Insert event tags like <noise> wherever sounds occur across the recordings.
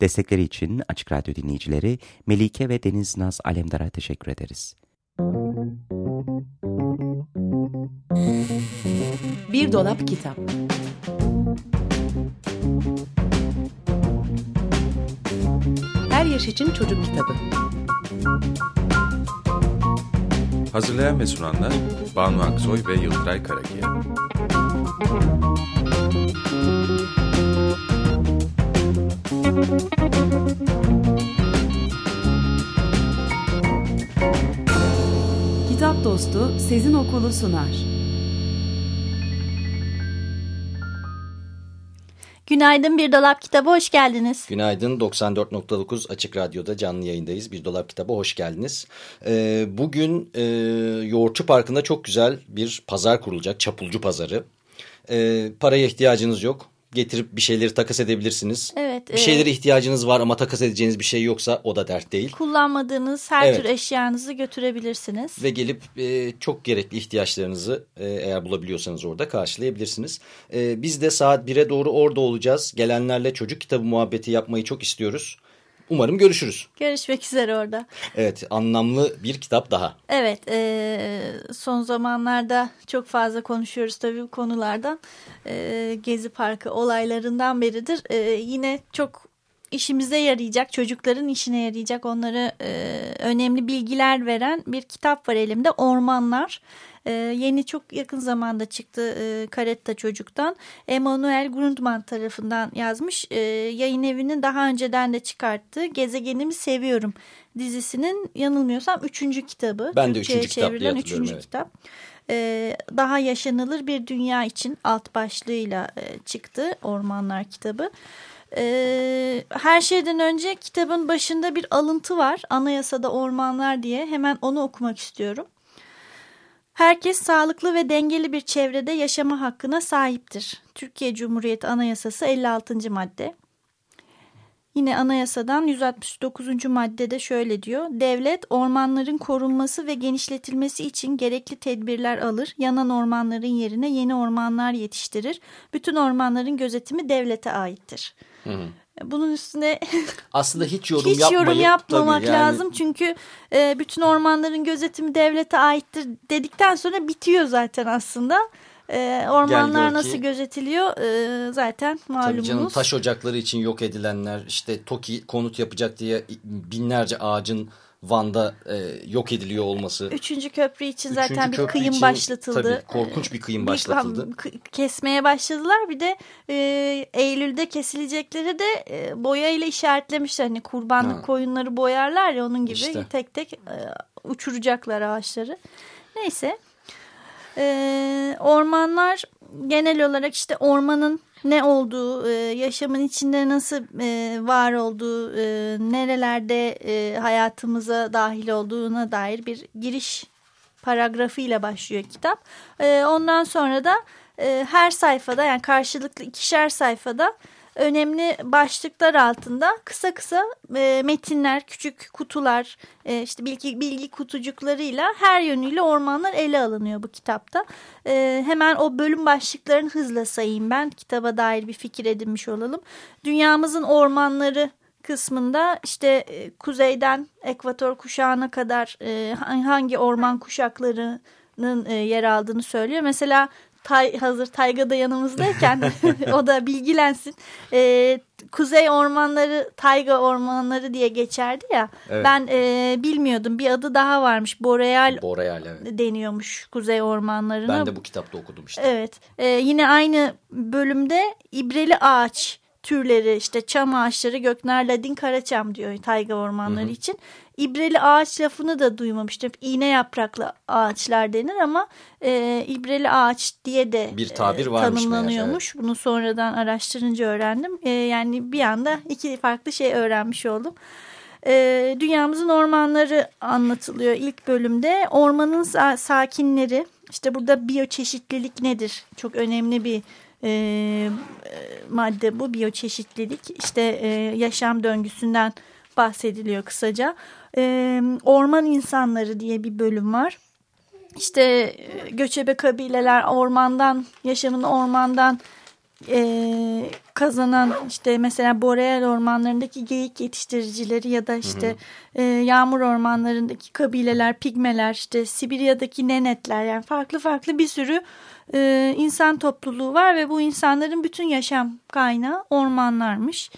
Destekleri için Açık Radyo dinleyicileri Melike ve Deniz Naz Alemdar'a teşekkür ederiz. Bir Dolap Kitap Her Yaş için Çocuk Kitabı Hazırlayan ve sunanlar Banu Aksoy ve Yıldıray Karakiye. Kitap Dostu Sezin Okulu sunar. Günaydın Bir Dolap Kitabı, hoş geldiniz. Günaydın, 94.9 Açık Radyo'da canlı yayındayız. Bir Dolap Kitabı, hoş geldiniz. Ee, bugün e, Yoğurtçu Parkı'nda çok güzel bir pazar kurulacak, çapulcu pazarı. Ee, paraya ihtiyacınız yok getirip bir şeyleri takas edebilirsiniz. Evet. Bir şeylere ihtiyacınız var ama takas edeceğiniz bir şey yoksa o da dert değil. Kullanmadığınız her evet. tür eşyanızı götürebilirsiniz. Ve gelip e, çok gerekli ihtiyaçlarınızı e, eğer bulabiliyorsanız orada karşılayabilirsiniz. E, biz de saat 1'e doğru orada olacağız. Gelenlerle çocuk kitabı muhabbeti yapmayı çok istiyoruz. Umarım görüşürüz. Görüşmek üzere orada. Evet anlamlı bir kitap daha. Evet e, son zamanlarda çok fazla konuşuyoruz tabii bu konulardan. E, Gezi Parkı olaylarından beridir. E, yine çok işimize yarayacak, çocukların işine yarayacak onlara e, önemli bilgiler veren bir kitap var elimde. Ormanlar. E, yeni çok yakın zamanda çıktı e, Karetta Çocuk'tan. Emanuel Grundman tarafından yazmış. E, yayın evinin daha önceden de çıkarttığı Gezegenimi Seviyorum dizisinin yanılmıyorsam üçüncü kitabı. Ben de üçüncü kitap diye üçüncü evet. kitap. E, daha yaşanılır bir dünya için alt başlığıyla e, çıktı Ormanlar kitabı. Ee, her şeyden önce kitabın başında bir alıntı var. Anayasada ormanlar diye. Hemen onu okumak istiyorum. Herkes sağlıklı ve dengeli bir çevrede yaşama hakkına sahiptir. Türkiye Cumhuriyeti Anayasası 56. madde. Yine anayasadan 169. maddede şöyle diyor. Devlet ormanların korunması ve genişletilmesi için gerekli tedbirler alır. Yanan ormanların yerine yeni ormanlar yetiştirir. Bütün ormanların gözetimi devlete aittir. Hı hı. Bunun üstüne <laughs> aslında hiç yorum, hiç yapmayıp, yorum yapmamak yani... lazım. Çünkü e, bütün ormanların gözetimi devlete aittir dedikten sonra bitiyor zaten aslında. E, ormanlar nasıl ki, gözetiliyor e, zaten malumunuz. Tabii canım taş ocakları için yok edilenler işte TOKİ konut yapacak diye binlerce ağacın Van'da e, yok ediliyor olması. Üçüncü köprü için Üçüncü zaten bir kıyım için, başlatıldı. Tabii korkunç bir kıyım başlatıldı. Bir, kesmeye başladılar bir de e, Eylül'de kesilecekleri de e, boya ile işaretlemişler. Hani kurbanlık ha. koyunları boyarlar ya onun gibi işte. tek tek e, uçuracaklar ağaçları. Neyse. E, ormanlar genel olarak işte ormanın ne olduğu, e, yaşamın içinde nasıl e, var olduğu, e, nerelerde hayatımıza dahil olduğuna dair bir giriş paragrafıyla başlıyor kitap. Ondan sonra da her sayfada yani karşılıklı ikişer sayfada önemli başlıklar altında kısa kısa e, metinler, küçük kutular, e, işte bilgi, bilgi kutucuklarıyla her yönüyle ormanlar ele alınıyor bu kitapta. E, hemen o bölüm başlıklarını hızla sayayım ben. Kitaba dair bir fikir edinmiş olalım. Dünyamızın ormanları kısmında işte e, kuzeyden ekvator kuşağına kadar e, hangi orman kuşaklarının e, yer aldığını söylüyor. Mesela tay, hazır Tayga da yanımızdayken <laughs> o da bilgilensin. Ee, Kuzey ormanları Tayga ormanları diye geçerdi ya. Evet. Ben e, bilmiyordum. Bir adı daha varmış. Boreal, Boreal evet. deniyormuş Kuzey ormanlarına. Ben de bu kitapta okudum işte. Evet. E, yine aynı bölümde ibreli ağaç türleri işte çam ağaçları Gökner Ladin Karaçam diyor tayga ormanları hı hı. için. İbreli ağaç lafını da duymamıştım. İğne yapraklı ağaçlar denir ama e, ibreli ağaç diye de bir tabir e, tanımlanıyormuş. Meğer, Bunu sonradan araştırınca öğrendim. E, yani bir anda iki farklı şey öğrenmiş oldum. E, dünyamızın ormanları anlatılıyor ilk bölümde. Ormanın sakinleri işte burada biyoçeşitlilik nedir? Çok önemli bir e, madde bu biyoçeşitlilik işte e, yaşam döngüsünden bahsediliyor kısaca. E, orman insanları diye bir bölüm var. İşte göçebe kabileler ormandan yaşamını ormandan e, kazanan işte mesela boreal ormanlarındaki geyik yetiştiricileri ya da işte hı hı. E, yağmur ormanlarındaki kabileler, pigmeler, işte Sibirya'daki nenetler yani farklı farklı bir sürü e, insan topluluğu var ve bu insanların bütün yaşam kaynağı ormanlarmış.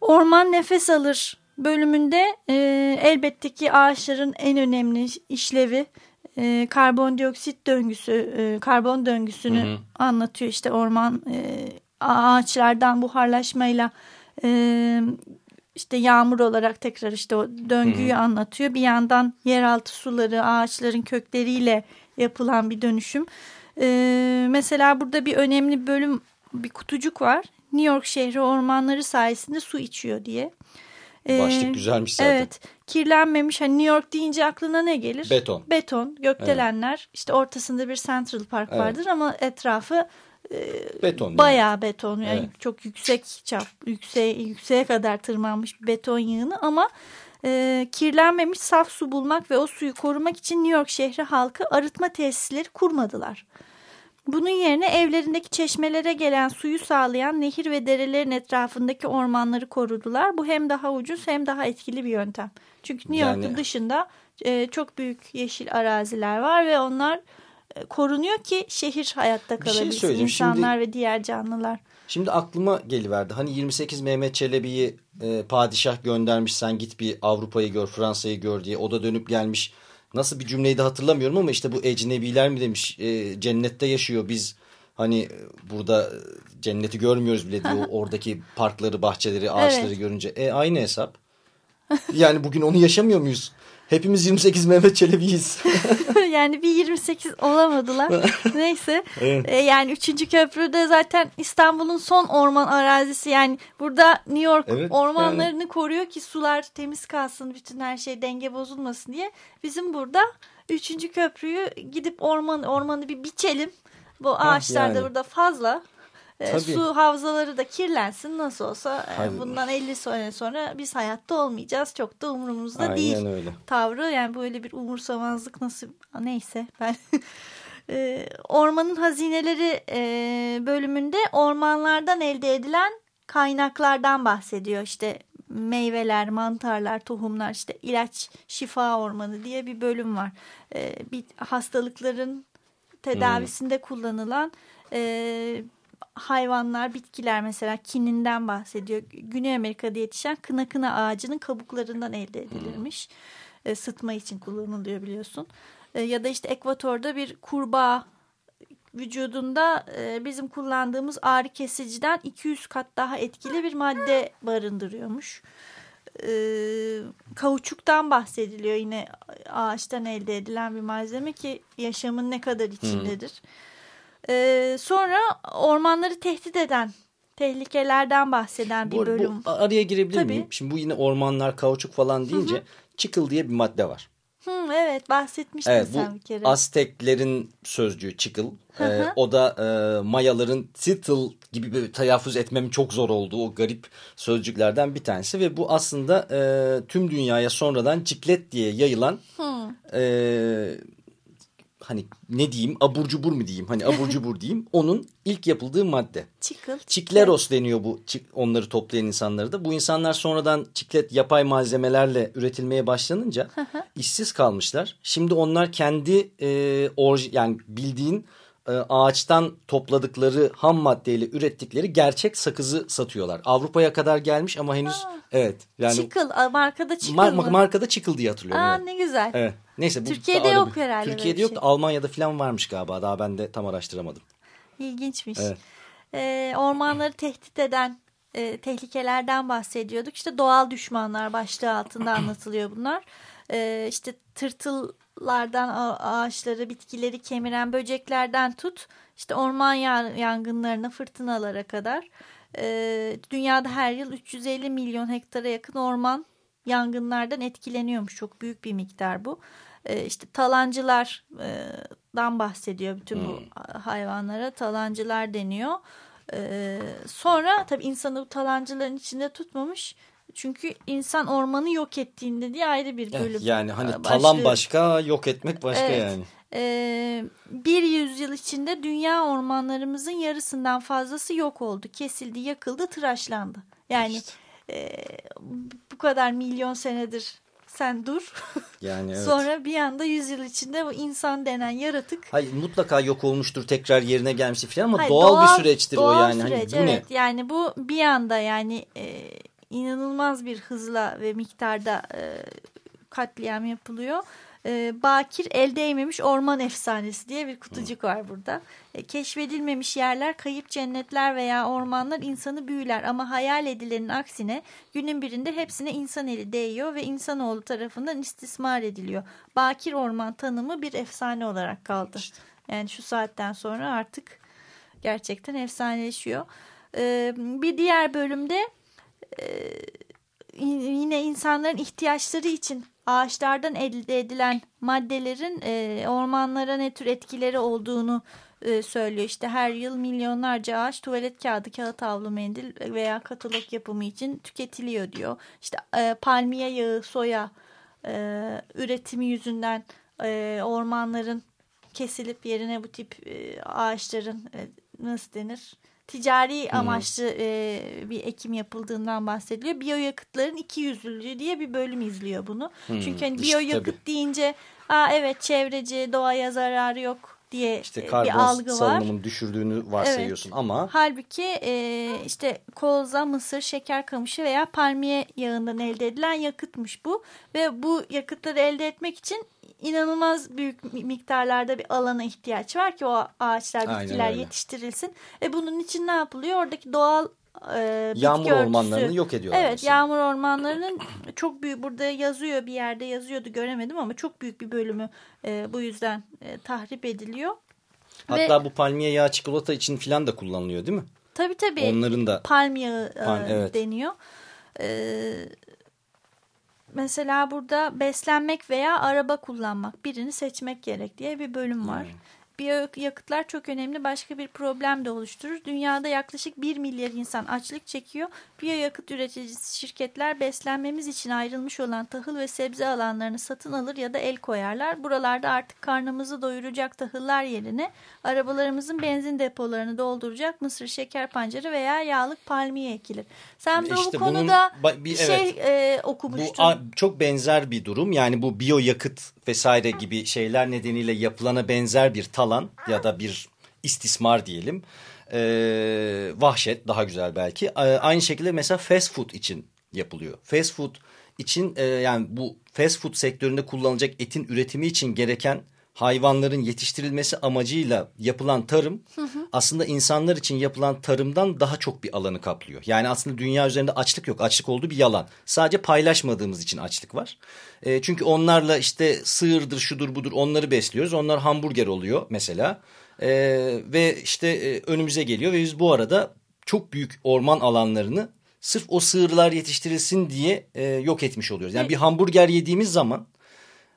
Orman nefes alır bölümünde e, elbette ki ağaçların en önemli işlevi e, karbondioksit döngüsü, e, karbon döngüsünü hı hı. anlatıyor. İşte orman e, ağaçlardan buharlaşmayla e, işte yağmur olarak tekrar işte o döngüyü hı hı. anlatıyor. Bir yandan yeraltı suları, ağaçların kökleriyle yapılan bir dönüşüm. E, mesela burada bir önemli bölüm, bir kutucuk var. New York şehri ormanları sayesinde su içiyor diye. Başlık ee, güzelmiş zaten. Evet. Kirlenmemiş. Hani New York deyince aklına ne gelir? Beton. Beton, gökdelenler. Evet. İşte ortasında bir Central Park evet. vardır ama etrafı e, beton. Bayağı yani. beton. Yani evet. çok yüksek çap, yükseğe, yükseğe kadar tırmanmış bir beton yığını ama e, kirlenmemiş saf su bulmak ve o suyu korumak için New York şehri halkı arıtma tesisleri kurmadılar. Bunun yerine evlerindeki çeşmelere gelen suyu sağlayan nehir ve derelerin etrafındaki ormanları korudular. Bu hem daha ucuz hem daha etkili bir yöntem. Çünkü New York'un yani... dışında e, çok büyük yeşil araziler var ve onlar e, korunuyor ki şehir hayatta şey kalabilsin. Şey insanlar şimdi, ve diğer canlılar. Şimdi aklıma geliverdi. Hani 28 Mehmet Çelebi'yi e, padişah göndermiş sen git bir Avrupa'yı gör Fransa'yı gör diye. O da dönüp gelmiş nasıl bir cümleyi de hatırlamıyorum ama işte bu ecnebiler mi demiş e, cennette yaşıyor biz hani burada cenneti görmüyoruz bile diyor <laughs> oradaki parkları bahçeleri ağaçları evet. görünce e aynı hesap yani bugün onu yaşamıyor muyuz? Hepimiz 28 Mehmet Çelebi'yiz. <laughs> yani bir 28 olamadılar. <laughs> Neyse. Evet. E, yani 3. köprüde zaten İstanbul'un son orman arazisi. Yani burada New York evet, ormanlarını yani. koruyor ki sular temiz kalsın. Bütün her şey denge bozulmasın diye. Bizim burada 3. köprüyü gidip orman ormanı bir biçelim. Bu ağaçlar yani. da burada fazla. E, su havzaları da kirlensin nasıl olsa e, bundan 50 sene sonra biz hayatta olmayacağız çok da umurumuzda Aynen değil öyle. tavrı yani böyle bir umursamazlık nasıl neyse ben <laughs> e, ormanın hazineleri e, bölümünde ormanlardan elde edilen kaynaklardan bahsediyor işte meyveler, mantarlar, tohumlar işte ilaç şifa ormanı diye bir bölüm var. E, bir hastalıkların tedavisinde hmm. kullanılan e, hayvanlar, bitkiler mesela kininden bahsediyor. Güney Amerika'da yetişen kına kına ağacının kabuklarından elde edilirmiş. Hmm. E, sıtma için kullanılıyor biliyorsun. E, ya da işte ekvatorda bir kurbağa vücudunda e, bizim kullandığımız ağrı kesiciden 200 kat daha etkili bir madde barındırıyormuş. E, kauçuktan bahsediliyor yine ağaçtan elde edilen bir malzeme ki yaşamın ne kadar içindedir. Hmm. Ee, sonra ormanları tehdit eden tehlikelerden bahseden bir bu, bölüm. Bu, araya girebilir Tabii. miyim? Şimdi bu yine ormanlar, kauçuk falan deyince Hı -hı. çıkıl diye bir madde var. Hı, evet bahsetmiştin evet, sen bir kere. Azteklerin sözcüğü çıkıl. Ee, o da e, Mayaların titl gibi bir telaffuz etmemin çok zor olduğu o garip sözcüklerden bir tanesi. Ve bu aslında e, tüm dünyaya sonradan ciklet diye yayılan... E, hani ne diyeyim abur cubur mu diyeyim hani abur cubur <laughs> diyeyim onun ilk yapıldığı madde. Çikıl. Çikleros deniyor bu onları toplayan insanları da. Bu insanlar sonradan çiklet yapay malzemelerle üretilmeye başlanınca işsiz kalmışlar. Şimdi onlar kendi e, orj yani bildiğin e, ağaçtan topladıkları ham maddeyle ürettikleri gerçek sakızı satıyorlar. Avrupa'ya kadar gelmiş ama henüz Aa, evet. Yani, çıkıl markada çıkıl mar mı? Markada çıkıl diye hatırlıyorum. Aa, evet. Ne güzel. Evet. Neyse, bu Türkiye'de yok bir, herhalde. Türkiye'de yok şey. Almanya'da falan varmış galiba daha ben de tam araştıramadım. İlginçmiş. Evet. Ee, ormanları tehdit eden e, tehlikelerden bahsediyorduk. İşte doğal düşmanlar başlığı altında anlatılıyor bunlar. Ee, işte tırtıl lardan ağaçları, bitkileri kemiren böceklerden tut işte orman yangınlarına, fırtınalara kadar e, dünyada her yıl 350 milyon hektara yakın orman yangınlardan etkileniyormuş. Çok büyük bir miktar bu. E, işte talancılardan bahsediyor bütün bu hmm. hayvanlara. Talancılar deniyor. E, sonra tabii insanı bu talancıların içinde tutmamış Çünkü insan ormanı yok ettiğinde diye ayrı bir bölüm. Yani hani başlıyor. talan başka yok etmek başka evet. yani. Ee, bir yüzyıl içinde dünya ormanlarımızın yarısından fazlası yok oldu. Kesildi, yakıldı, tıraşlandı. Yani işte. e, bu kadar milyon senedir sen dur. <laughs> Yani evet. Sonra bir anda yüzyıl içinde bu insan denen yaratık. Hayır mutlaka yok olmuştur tekrar yerine gelmiştir falan ama Hayır, doğal, doğal bir süreçtir doğal o yani. Hani süreç, hani, bu evet ne? yani bu bir anda yani e, inanılmaz bir hızla ve miktarda e, katliam yapılıyor e, bakir el değmemiş orman efsanesi diye bir kutucuk var burada. E, keşfedilmemiş yerler, kayıp cennetler veya ormanlar insanı büyüler ama hayal edilenin aksine günün birinde hepsine insan eli değiyor ve insanoğlu tarafından istismar ediliyor. Bakir orman tanımı bir efsane olarak kaldı. Yani şu saatten sonra artık gerçekten efsaneleşiyor. E, bir diğer bölümde e, yine insanların ihtiyaçları için ağaçlardan elde edilen maddelerin e, ormanlara ne tür etkileri olduğunu e, söylüyor. İşte her yıl milyonlarca ağaç tuvalet kağıdı, kağıt havlu mendil veya katalog yapımı için tüketiliyor diyor. İşte e, palmiye yağı, soya e, üretimi yüzünden e, ormanların kesilip yerine bu tip e, ağaçların e, nasıl denir? Ticari amaçlı e, bir ekim yapıldığından bahsediliyor. Biyoyakıtların iki yüzlülüğü diye bir bölüm izliyor bunu. Hmm. Çünkü hani biyoyakıt işte, deyince Aa, evet çevreci doğaya zararı yok diye işte e, bir algı var. salınımın düşürdüğünü varsayıyorsun evet. ama. Halbuki e, işte koza, mısır, şeker kamışı veya palmiye yağından elde edilen yakıtmış bu. Ve bu yakıtları elde etmek için inanılmaz büyük miktarlarda bir alana ihtiyaç var ki o ağaçlar, bitkiler yetiştirilsin. Ve bunun için ne yapılıyor? Oradaki doğal e, yağmur örtüsü. ormanlarını yok ediyorlar. Evet mesela. yağmur ormanlarının <clears throat> çok büyük burada yazıyor bir yerde yazıyordu göremedim ama çok büyük bir bölümü e, bu yüzden e, tahrip ediliyor. Hatta Ve, bu palmiye yağı çikolata için filan da kullanılıyor değil mi? Tabii tabii. Onların da palm yağı Palm, evet. deniyor. Evet mesela burada beslenmek veya araba kullanmak birini seçmek gerek diye bir bölüm var. Hmm. Biyoyakıtlar çok önemli başka bir problem de oluşturur. Dünyada yaklaşık 1 milyar insan açlık çekiyor. Biyoyakıt üreticisi şirketler beslenmemiz için ayrılmış olan tahıl ve sebze alanlarını satın alır ya da el koyarlar. Buralarda artık karnımızı doyuracak tahıllar yerine arabalarımızın benzin depolarını dolduracak mısır, şeker pancarı veya yağlık palmiye ekilir. Sen de işte bu konuda bunun, bir şey evet, e, okumuştun. Bu çok benzer bir durum. Yani bu biyoyakıt vesaire gibi şeyler nedeniyle yapılana benzer bir talan ya da bir istismar diyelim. Ee, vahşet daha güzel belki. Ee, aynı şekilde mesela fast food için yapılıyor. Fast food için e, yani bu fast food sektöründe kullanılacak etin üretimi için gereken hayvanların yetiştirilmesi amacıyla yapılan tarım hı hı. aslında insanlar için yapılan tarımdan daha çok bir alanı kaplıyor. Yani aslında dünya üzerinde açlık yok. Açlık olduğu bir yalan. Sadece paylaşmadığımız için açlık var. E, çünkü onlarla işte sığırdır şudur budur onları besliyoruz. Onlar hamburger oluyor mesela. E, ve işte e, önümüze geliyor ve biz bu arada çok büyük orman alanlarını sırf o sığırlar yetiştirilsin diye e, yok etmiş oluyoruz. Yani bir hamburger yediğimiz zaman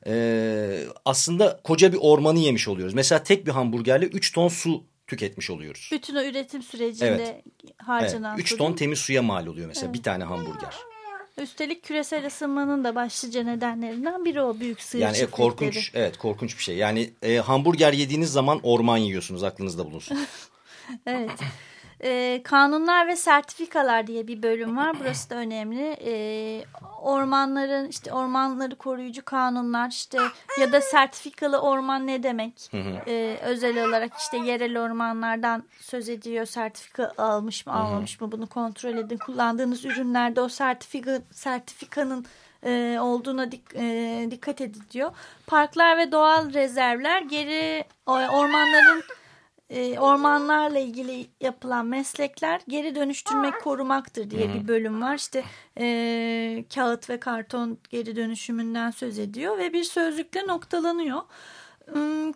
e, aslında koca bir ormanı yemiş oluyoruz. Mesela tek bir hamburgerle 3 ton su tüketmiş oluyoruz. Bütün o üretim sürecinde evet. harcanan evet. 3 ton temiz suya mal oluyor mesela evet. bir tane hamburger. Üstelik küresel ısınmanın da başlıca nedenlerinden biri o büyük sığır Yani e, korkunç, evet korkunç bir şey. Yani e, hamburger yediğiniz zaman orman yiyorsunuz aklınızda bulunsun. <laughs> evet. E, kanunlar ve sertifikalar diye bir bölüm var. Burası da önemli. E, ormanların işte ormanları koruyucu kanunlar işte ya da sertifikalı orman ne demek? E, özel olarak işte yerel ormanlardan söz ediyor. Sertifika almış mı almamış mı bunu kontrol edin. Kullandığınız ürünlerde o sertifika sertifikanın e, olduğuna dik, e, dikkat edin diyor. Parklar ve doğal rezervler geri ormanların e, ormanlarla ilgili yapılan meslekler geri dönüştürmek korumaktır diye bir bölüm var. İşte e, kağıt ve karton geri dönüşümünden söz ediyor ve bir sözlükle noktalanıyor. Hmm,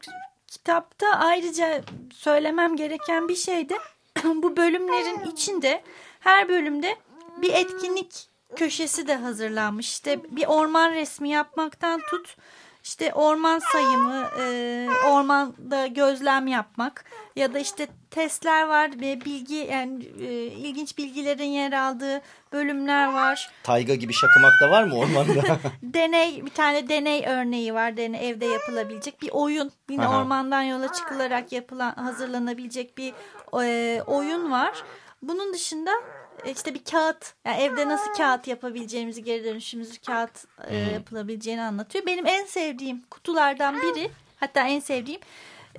kitapta ayrıca söylemem gereken bir şey de <clears throat> bu bölümlerin içinde her bölümde bir etkinlik köşesi de hazırlanmış. İşte bir orman resmi yapmaktan tut işte orman sayımı, e, ormanda gözlem yapmak ya da işte testler var ve bilgi yani e, ilginç bilgilerin yer aldığı bölümler var. Tayga gibi şakımak da var mı ormanda? <laughs> <laughs> deney bir tane deney örneği var. Deney evde yapılabilecek bir oyun. Yine Aha. ormandan yola çıkılarak yapılan hazırlanabilecek bir e, oyun var. Bunun dışında işte bir kağıt yani evde nasıl kağıt yapabileceğimizi geri dönüşümüzü kağıt e, yapılabileceğini anlatıyor. Benim en sevdiğim kutulardan biri hatta en sevdiğim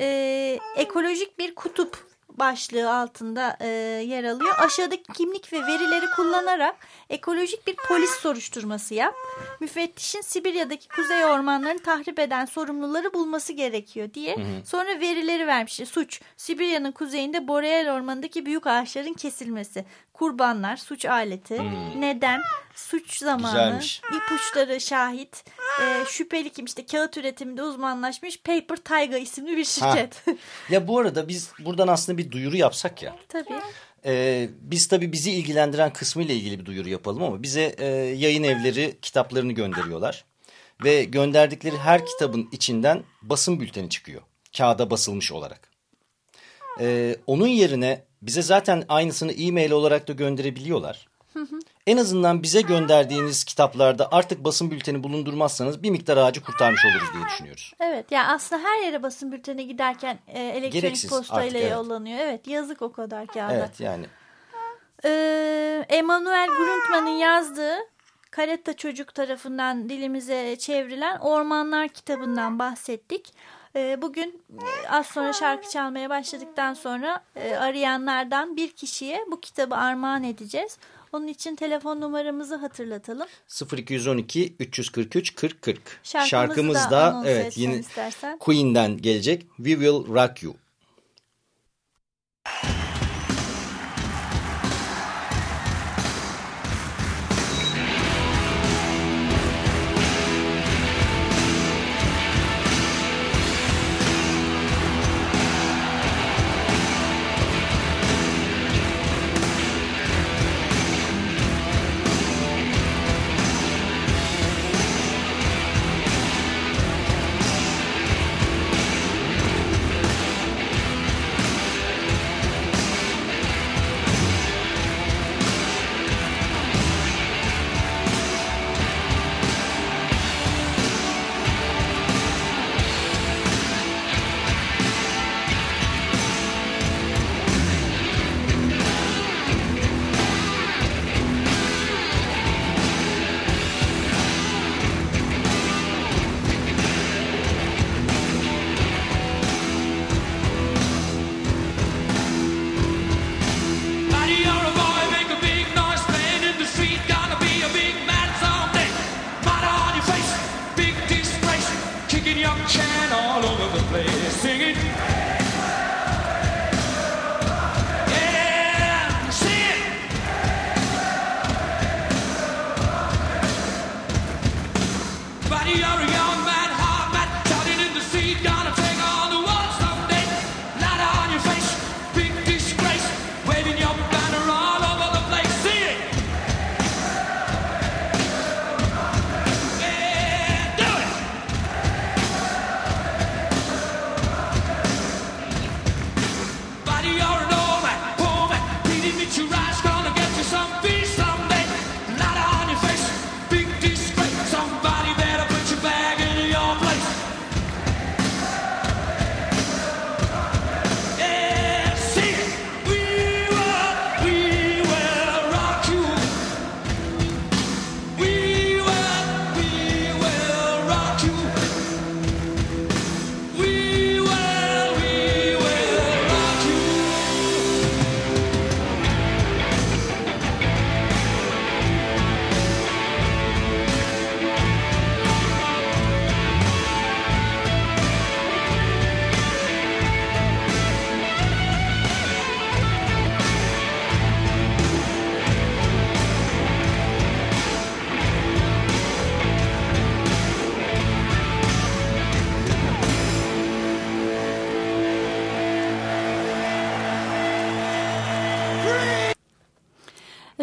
e, ekolojik bir kutup başlığı altında e, yer alıyor. Aşağıdaki kimlik ve verileri kullanarak ekolojik bir polis soruşturması yap. Müfettişin Sibirya'daki kuzey ormanlarını tahrip eden sorumluları bulması gerekiyor diye. Hı hı. Sonra verileri vermiş. Suç Sibirya'nın kuzeyinde Boreal ormanındaki büyük ağaçların kesilmesi. Kurbanlar, suç aleti, hmm. neden, suç zamanı, Güzelmiş. ipuçları şahit, e, şüpheli kim işte kağıt üretiminde uzmanlaşmış Paper Tiger isimli bir şirket. ya bu arada biz buradan aslında bir duyuru yapsak ya. Tabii. Ee, biz tabii bizi ilgilendiren kısmı ile ilgili bir duyuru yapalım ama bize e, yayın evleri kitaplarını gönderiyorlar. Ve gönderdikleri her kitabın içinden basın bülteni çıkıyor. Kağıda basılmış olarak. Ee, onun yerine bize zaten aynısını e-mail olarak da gönderebiliyorlar. En azından bize gönderdiğiniz kitaplarda artık basın bülteni bulundurmazsanız bir miktar ağacı kurtarmış oluruz diye düşünüyoruz. Evet yani aslında her yere basın bülteni giderken e, elektronik Gereksiz postayla evet. yollanıyor. Evet yazık o kadar kağıda. Evet yani. Ee, Emanuel Grundtman'ın yazdığı Karetta Çocuk tarafından dilimize çevrilen Ormanlar kitabından bahsettik. Ee, bugün e, az sonra şarkı çalmaya başladıktan sonra e, arayanlardan bir kişiye bu kitabı armağan edeceğiz. Onun için telefon numaramızı hatırlatalım. 0212 343 40 40. Şarkımız, Şarkımız da, evet yine istersen. Queen'den gelecek. We Will Rock You.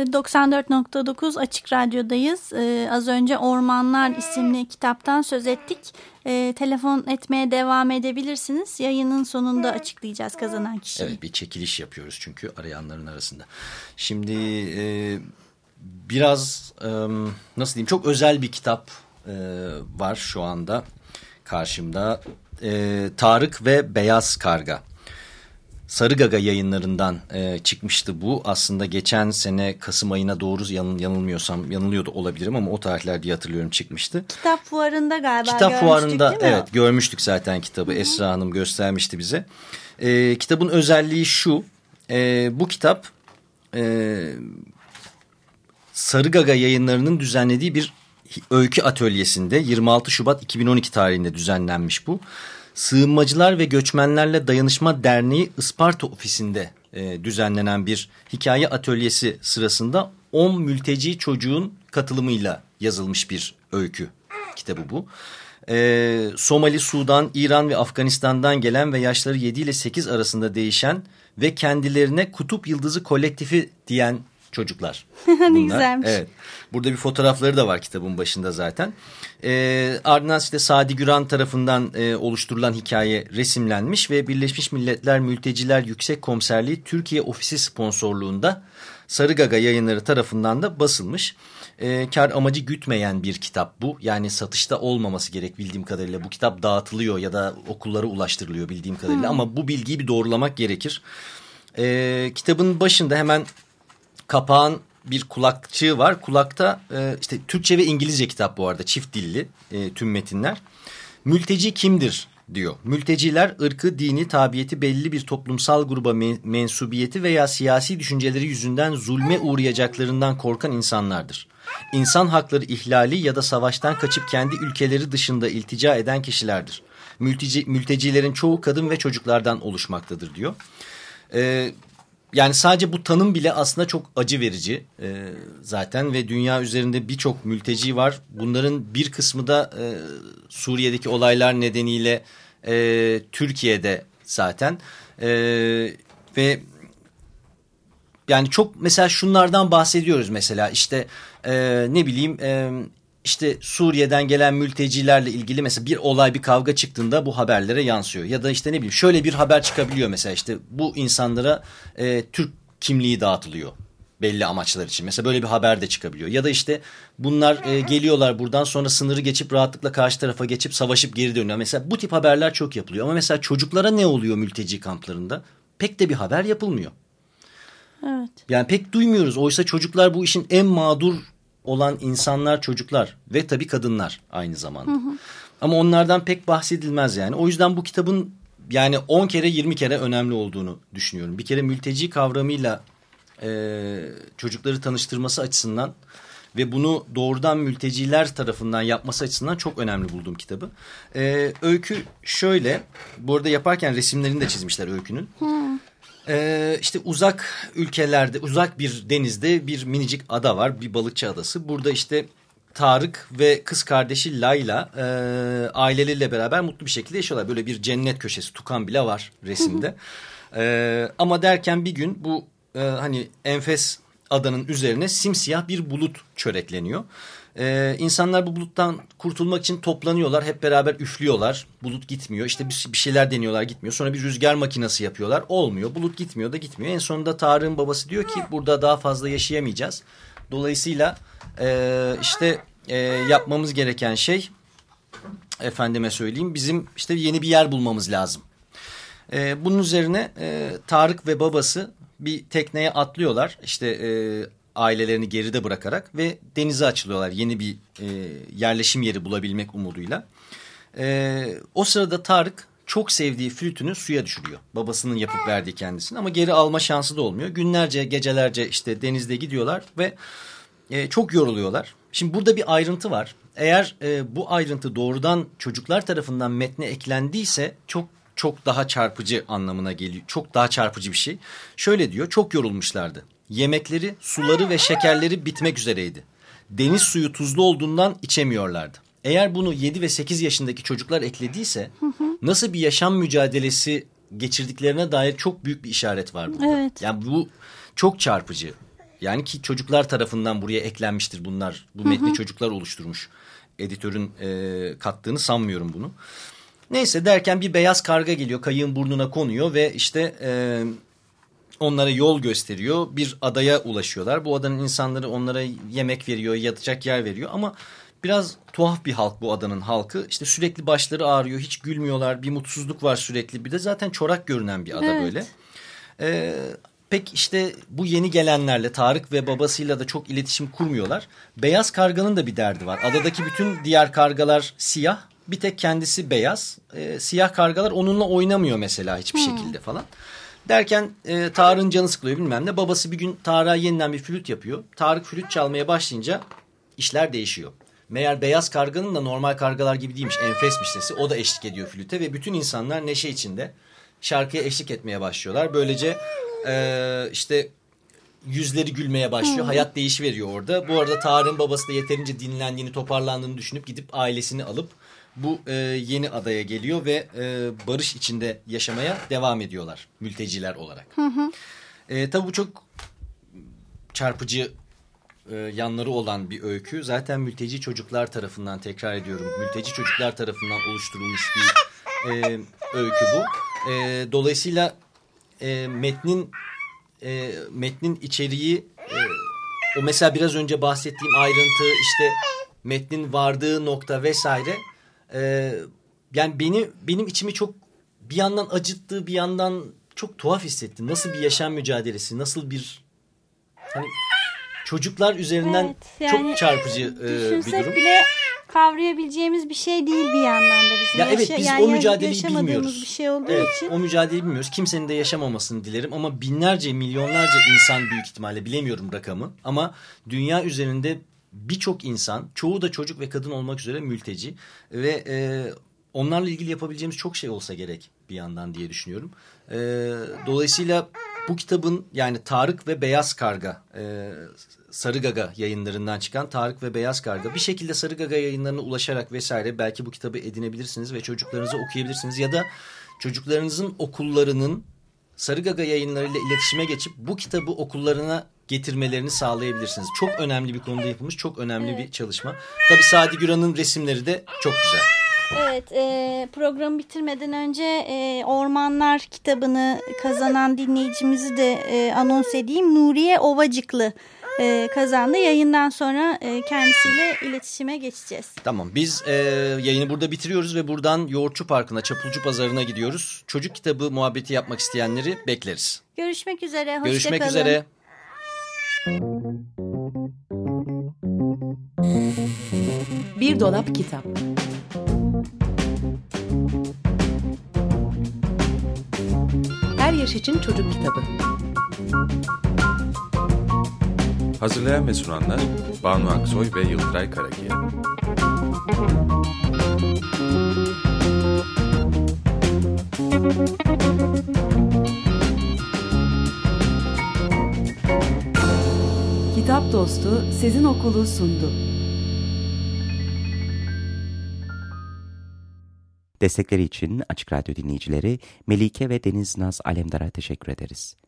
94.9 Açık Radyo'dayız. Ee, az önce Ormanlar isimli kitaptan söz ettik. Ee, telefon etmeye devam edebilirsiniz. Yayının sonunda açıklayacağız kazanan kişiyi. Evet bir çekiliş yapıyoruz çünkü arayanların arasında. Şimdi e, biraz e, nasıl diyeyim çok özel bir kitap e, var şu anda karşımda. E, Tarık ve Beyaz Karga. Sarıgaga yayınlarından e, çıkmıştı bu. Aslında geçen sene Kasım ayına doğru yanıl, yanılmıyorsam yanılıyordu olabilirim ama o tarihler diye hatırlıyorum çıkmıştı. Kitap fuarında galiba Kitap fuarında evet görmüştük zaten kitabı. Hı -hı. Esra Hanım göstermişti bize. E, kitabın özelliği şu. E, bu kitap e, Sarıgaga yayınlarının düzenlediği bir öykü atölyesinde 26 Şubat 2012 tarihinde düzenlenmiş bu. Sığınmacılar ve Göçmenlerle Dayanışma Derneği Isparta ofisinde e, düzenlenen bir hikaye atölyesi sırasında 10 mülteci çocuğun katılımıyla yazılmış bir öykü kitabı bu. E, Somali, Sudan, İran ve Afganistan'dan gelen ve yaşları 7 ile 8 arasında değişen ve kendilerine kutup yıldızı kolektifi diyen çocuklar. <laughs> ne güzelmiş. Evet. Burada bir fotoğrafları da var kitabın başında zaten. E, ardından işte Sadi Güran tarafından e, oluşturulan hikaye resimlenmiş ve Birleşmiş Milletler Mülteciler Yüksek Komiserliği Türkiye Ofisi sponsorluğunda Sarıgaga yayınları tarafından da basılmış. E, kar amacı gütmeyen bir kitap bu. Yani satışta olmaması gerek bildiğim kadarıyla. Bu kitap dağıtılıyor ya da okullara ulaştırılıyor bildiğim kadarıyla. Hmm. Ama bu bilgiyi bir doğrulamak gerekir. E, kitabın başında hemen kapağın bir kulakçığı var. Kulakta e, işte Türkçe ve İngilizce kitap bu arada çift dilli e, tüm metinler. Mülteci kimdir diyor. Mülteciler ırkı, dini, tabiyeti belli bir toplumsal gruba mensubiyeti veya siyasi düşünceleri yüzünden zulme uğrayacaklarından korkan insanlardır. İnsan hakları ihlali ya da savaştan kaçıp kendi ülkeleri dışında iltica eden kişilerdir. Mülteci, mültecilerin çoğu kadın ve çocuklardan oluşmaktadır diyor. Ee, yani sadece bu tanım bile aslında çok acı verici e, zaten ve dünya üzerinde birçok mülteci var. Bunların bir kısmı da e, Suriye'deki olaylar nedeniyle e, Türkiye'de zaten e, ve yani çok mesela şunlardan bahsediyoruz mesela işte e, ne bileyim e, işte Suriye'den gelen mültecilerle ilgili mesela bir olay bir kavga çıktığında bu haberlere yansıyor. Ya da işte ne bileyim şöyle bir haber çıkabiliyor mesela işte bu insanlara e, Türk kimliği dağıtılıyor belli amaçlar için. Mesela böyle bir haber de çıkabiliyor. Ya da işte bunlar e, geliyorlar buradan sonra sınırı geçip rahatlıkla karşı tarafa geçip savaşıp geri dönüyor. Mesela bu tip haberler çok yapılıyor. Ama mesela çocuklara ne oluyor mülteci kamplarında? Pek de bir haber yapılmıyor. Evet. Yani pek duymuyoruz. Oysa çocuklar bu işin en mağdur olan insanlar çocuklar ve tabii kadınlar aynı zamanda. Hı hı. Ama onlardan pek bahsedilmez yani. O yüzden bu kitabın yani 10 kere 20 kere önemli olduğunu düşünüyorum. Bir kere mülteci kavramıyla e, çocukları tanıştırması açısından ve bunu doğrudan mülteciler tarafından yapması açısından çok önemli buldum kitabı. E, öykü şöyle, bu arada yaparken resimlerini de çizmişler öykünün. Hmm. Ee, işte uzak ülkelerde, uzak bir denizde bir minicik ada var. Bir balıkçı adası. Burada işte Tarık ve kız kardeşi Layla e, aileleriyle beraber mutlu bir şekilde yaşıyorlar. Böyle bir cennet köşesi, tukan bile var resimde. e, ama derken bir gün bu e, hani enfes adanın üzerine simsiyah bir bulut çörekleniyor. Ee, insanlar bu buluttan kurtulmak için toplanıyorlar. Hep beraber üflüyorlar. Bulut gitmiyor. İşte bir, bir şeyler deniyorlar gitmiyor. Sonra bir rüzgar makinesi yapıyorlar. Olmuyor. Bulut gitmiyor da gitmiyor. En sonunda Tarık'ın babası diyor ki burada daha fazla yaşayamayacağız. Dolayısıyla e, işte e, yapmamız gereken şey efendime söyleyeyim bizim işte yeni bir yer bulmamız lazım. E, bunun üzerine e, Tarık ve babası bir tekneye atlıyorlar. İşte e, ailelerini geride bırakarak ve denize açılıyorlar yeni bir e, yerleşim yeri bulabilmek umuduyla. E, o sırada Tarık çok sevdiği flütünü suya düşürüyor. Babasının yapıp verdiği kendisini ama geri alma şansı da olmuyor. Günlerce gecelerce işte denizde gidiyorlar ve e, çok yoruluyorlar. Şimdi burada bir ayrıntı var. Eğer e, bu ayrıntı doğrudan çocuklar tarafından metne eklendiyse çok çok daha çarpıcı anlamına geliyor. Çok daha çarpıcı bir şey. Şöyle diyor çok yorulmuşlardı. Yemekleri, suları ve şekerleri bitmek üzereydi. Deniz suyu tuzlu olduğundan içemiyorlardı. Eğer bunu 7 ve 8 yaşındaki çocuklar eklediyse nasıl bir yaşam mücadelesi geçirdiklerine dair çok büyük bir işaret var burada. Evet. Yani bu çok çarpıcı. Yani ki çocuklar tarafından buraya eklenmiştir bunlar. Bu metni hı hı. çocuklar oluşturmuş. Editörün e, kattığını sanmıyorum bunu. Neyse derken bir beyaz karga geliyor kayığın burnuna konuyor ve işte e, onlara yol gösteriyor. Bir adaya ulaşıyorlar. Bu adanın insanları onlara yemek veriyor, yatacak yer veriyor ama biraz tuhaf bir halk bu adanın halkı. İşte sürekli başları ağrıyor, hiç gülmüyorlar, bir mutsuzluk var sürekli. Bir de zaten çorak görünen bir ada evet. böyle. Ee, pek işte bu yeni gelenlerle Tarık ve babasıyla da çok iletişim kurmuyorlar. Beyaz karganın da bir derdi var. Adadaki bütün diğer kargalar siyah, bir tek kendisi beyaz. Ee, siyah kargalar onunla oynamıyor mesela hiçbir hmm. şekilde falan. Derken e, Tarık'ın canı sıkılıyor bilmem ne. Babası bir gün Tarık'a yeniden bir flüt yapıyor. Tarık flüt çalmaya başlayınca işler değişiyor. Meğer beyaz karganın da normal kargalar gibi değilmiş. Enfesmiş sesi. O da eşlik ediyor flüte ve bütün insanlar neşe içinde şarkıya eşlik etmeye başlıyorlar. Böylece e, işte yüzleri gülmeye başlıyor. Hayat değişiveriyor orada. Bu arada Tarık'ın babası da yeterince dinlendiğini, toparlandığını düşünüp gidip ailesini alıp bu e, yeni adaya geliyor ve e, barış içinde yaşamaya devam ediyorlar mülteciler olarak. Hı hı. E, tabii bu çok çarpıcı e, yanları olan bir öykü. Zaten mülteci çocuklar tarafından tekrar ediyorum. Mülteci çocuklar tarafından oluşturulmuş bir e, öykü bu. E, dolayısıyla e, metnin e, metnin içeriği e, o mesela biraz önce bahsettiğim ayrıntı işte metnin vardığı nokta vesaire e, yani beni benim içimi çok bir yandan acıttı bir yandan çok tuhaf hissettim. Nasıl bir yaşam mücadelesi nasıl bir hani çocuklar üzerinden evet, yani, çok çarpıcı e, bir durum. bile kavrayabileceğimiz bir şey değil bir yandan da bizim. Ya evet biz yani o mücadeleyi bilmiyoruz. bir şey olduğu evet, için. O mücadeleyi bilmiyoruz. Kimsenin de yaşamamasını dilerim ama binlerce milyonlarca insan büyük ihtimalle bilemiyorum rakamı ama dünya üzerinde birçok insan çoğu da çocuk ve kadın olmak üzere mülteci ve e, onlarla ilgili yapabileceğimiz çok şey olsa gerek bir yandan diye düşünüyorum. E, dolayısıyla bu kitabın yani Tarık ve Beyaz Karga e, Sarı Gaga yayınlarından çıkan Tarık ve Beyaz Karga bir şekilde Sarı Gaga yayınlarına ulaşarak vesaire belki bu kitabı edinebilirsiniz ve çocuklarınıza okuyabilirsiniz ya da çocuklarınızın okullarının Sarı Gaga yayınlarıyla iletişime geçip bu kitabı okullarına getirmelerini sağlayabilirsiniz. Çok önemli bir konuda yapılmış çok önemli evet. bir çalışma. Tabii Sadi Güran'ın resimleri de çok güzel. Evet e, programı bitirmeden önce e, Ormanlar kitabını kazanan dinleyicimizi de e, anons edeyim. Nuriye Ovacıklı e, kazandı. Yayından sonra e, kendisiyle iletişime geçeceğiz. Tamam biz e, yayını burada bitiriyoruz ve buradan Yoğurtçu Parkı'na Çapulcu Pazarı'na gidiyoruz. Çocuk kitabı muhabbeti yapmak isteyenleri bekleriz. Görüşmek üzere. Hoşça Görüşmek üzere. Bir dolap kitap. Her yaş için çocuk kitabı. Hazırlayan ve sunanlar Banu Aksoy ve Yıldıray Karakiye. Kitap Dostu Sezin Okulu sundu. Destekleri için Açık Radyo dinleyicileri Melike ve Deniz Naz Alemdar'a teşekkür ederiz.